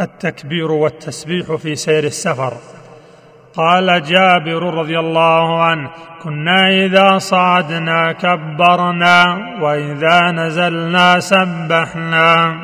التكبير والتسبيح في سير السفر. قال جابر رضي الله عنه كنا إذا صعدنا كبرنا وإذا نزلنا سبحنا.